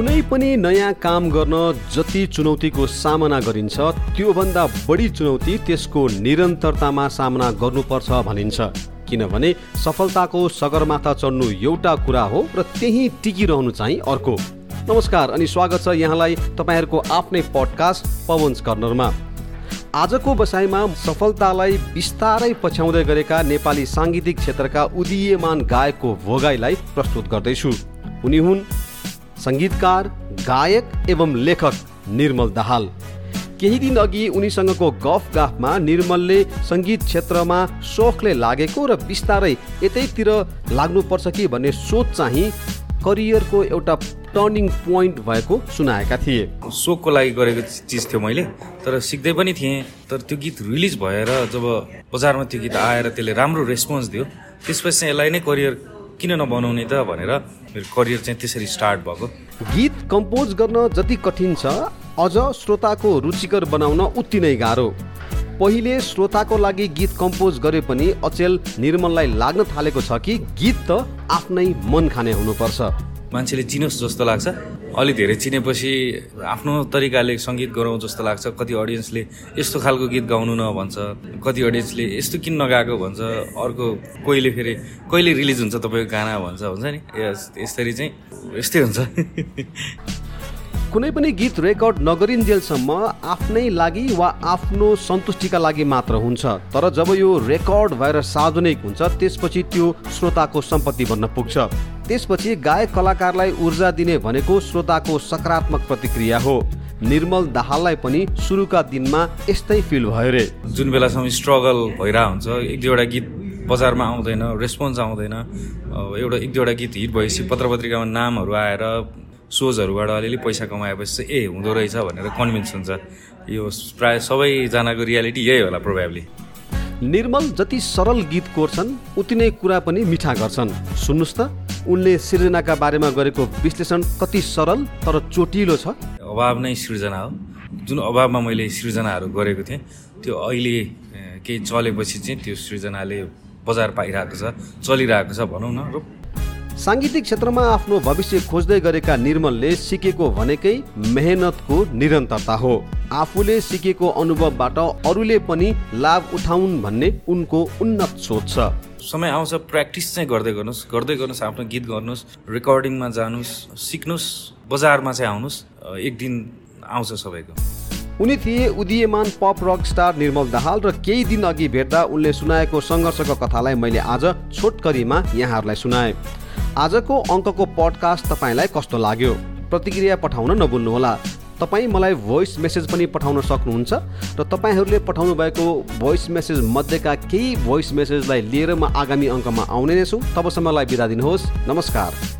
कुनै पनि नयाँ काम गर्न जति चुनौतीको सामना गरिन्छ त्योभन्दा बढी चुनौती त्यसको निरन्तरतामा सामना गर्नुपर्छ भनिन्छ। किनभने सफलताको सगरमाथा चढ्नु एउटा कुरा हो र त्यही टिकिरहनु चाहिँ अर्को। नमस्कार अनि स्वागत छ यहाँलाई तपाईँहरूको आफ्नै पडकास्ट पवन्स कर्नरमा आजको बसाइमा सफलतालाई बिस्तारै पछ्याउँदै गरेका नेपाली साङ्गीतिक क्षेत्रका उदीयमान गायकको भोगाईलाई प्रस्तुत गर्दैछु। उनी हुन् सङ्गीतकार गायक एवं लेखक निर्मल दाहाल। केही दिन अघि उनीसँगको गफ गाफमा निर्मलले सङ्गीत क्षेत्रमा सोखले लागेको र बिस्तारै यतैतिर लाग्नुपर्छ कि भन्ने सोच चाहिँ करियरको एउटा टर्निङ पोइन्ट भएको सुनाएका थिए। सोखको लागि गरेको चिज थियो मैले तर सिक्दै पनि थिएँ। तर त्यो गीत रिलिज भएर जब बजारमा त्यो गीत आएर त्यसले राम्रो रेस्पोन्स दियो त्यसपछि चाहिँ यसलाई नै करियर किन नबनाउने त भनेर मेरो करियर चाहिँ त्यसरी स्टार्ट भएको। गीत कम्पोज गर्न जति कठिन छ अझ श्रोताको रुचिकर बनाउन उति नै गाह्रो। पहिले श्रोताको लागि गीत कम्पोज गरे पनि अचेल निर्मललाई लाग्न थालेको छ कि गीत त आफ्नै मन खाने हुनुपर्छ। मान्छेले चिनोस् जस्तो लाग्छ। अलि धेरै चिनेपछि आफ्नो तरिकाले सङ्गीत गराउँ जस्तो लाग्छ। कति अडियन्सले यस्तो खालको गीत गाउनु न भन्छ। कति अडियन्सले यस्तो किन नगाएको भन्छ। अर्को कोहीले फेरि कहिले रिलिज हुन्छ तपाईँको गाना भन्छ हुन्छ नि? यसरी चाहिँ यस्तै हुन्छ। कुनै पनि गीत रेकर्ड नगरिन्जेलसम्म आफ्नै लागि वा आफ्नो सन्तुष्टिका लागि मात्र हुन्छ। तर जब यो रेकर्ड भएर सार्वजनिक हुन्छ त्यसपछि त्यो श्रोताको सम्पत्ति बन्न पुग्छ। त्यसपछि गायक कलाकारलाई ऊर्जा दिने भनेको श्रोताको सकारात्मक प्रतिक्रिया हो। निर्मल दाहाललाई पनि सुरुका दिनमा यस्तै फिल भयो रे। जुन बेलासम्म स्ट्रगल भइरहेको हुन्छ एक दुईवटा गीत बजारमा आउँदैन रेस्पोन्स आउँदैन एउटा एक दुईवटा गीत हिट भएपछि पत्र पत्रिकामा नामहरू आएर सोजहरूबाट अलिअलि पैसा कमाएपछि चाहिँ ए हुँदो रहेछ भनेर कन्भिन्स हुन्छ। यो प्रायः सबैजनाको रियालिटी यही होला प्रोभाब्ली निर्मल जति सरल गीत कोर्छन् उति नै कुरा पनि मिठा गर्छन्। सुन्नुहोस् त। उनले सिर्जनाका बारेमा गरेको विश्लेषण कति सरल तर चोटिलो छ? अभाव नै सिर्जना हो। जुन अभावमा मैले सृजनाहरू गरेको थिएँ त्यो अहिले केही चलेपछि चाहिँ त्यो सृजनाले बजार पाइरहेको छ चलिरहेको छ भनौँ न। र साङ्गीतिक क्षेत्रमा आफ्नो भविष्य खोज्दै गरेका निर्मलले सिकेको भनेकै मेहनतको निरन्तरता हो। आफूले सिकेको अनुभवबाट अरूले पनि लाभ उठाउन् भन्ने उनको उन्नत सोच छ। समय आउँछ प्र्याक्टिस चाहिँ गर्दै गर्नुहोस् गर्दै गर्नुहोस् आफ्नो गीत गर्नुहोस् रेकर्डिङमा जानुहोस् सिक्नुहोस् बजारमा चाहिँ आउनुहोस् एक दिन आउँछ सबैको। उनी थिए उदीयमान pop rock star Nirmal Dahal र केही दिन अघि भेट्दा उनले सुनाएको सङ्घर्षको कथालाई मैले आज छोटकरीमा यहाँहरूलाई सुनाएँ। आजको अङ्कको पडकास्ट तपाईँलाई कस्तो लाग्यो? प्रतिक्रिया पठाउन नभुल्नुहोला। तपाईँ मलाई भोइस मेसेज पनि पठाउन सक्नुहुन्छ र तपाईँहरूले पठाउनु भएको भोइस मेसेज मध्येका केही भोइस मेसेजलाई लिएर म आगामी अङ्कमा आउने नै छु। तबसम्मलाई बिदा दिनुहोस्। नमस्कार।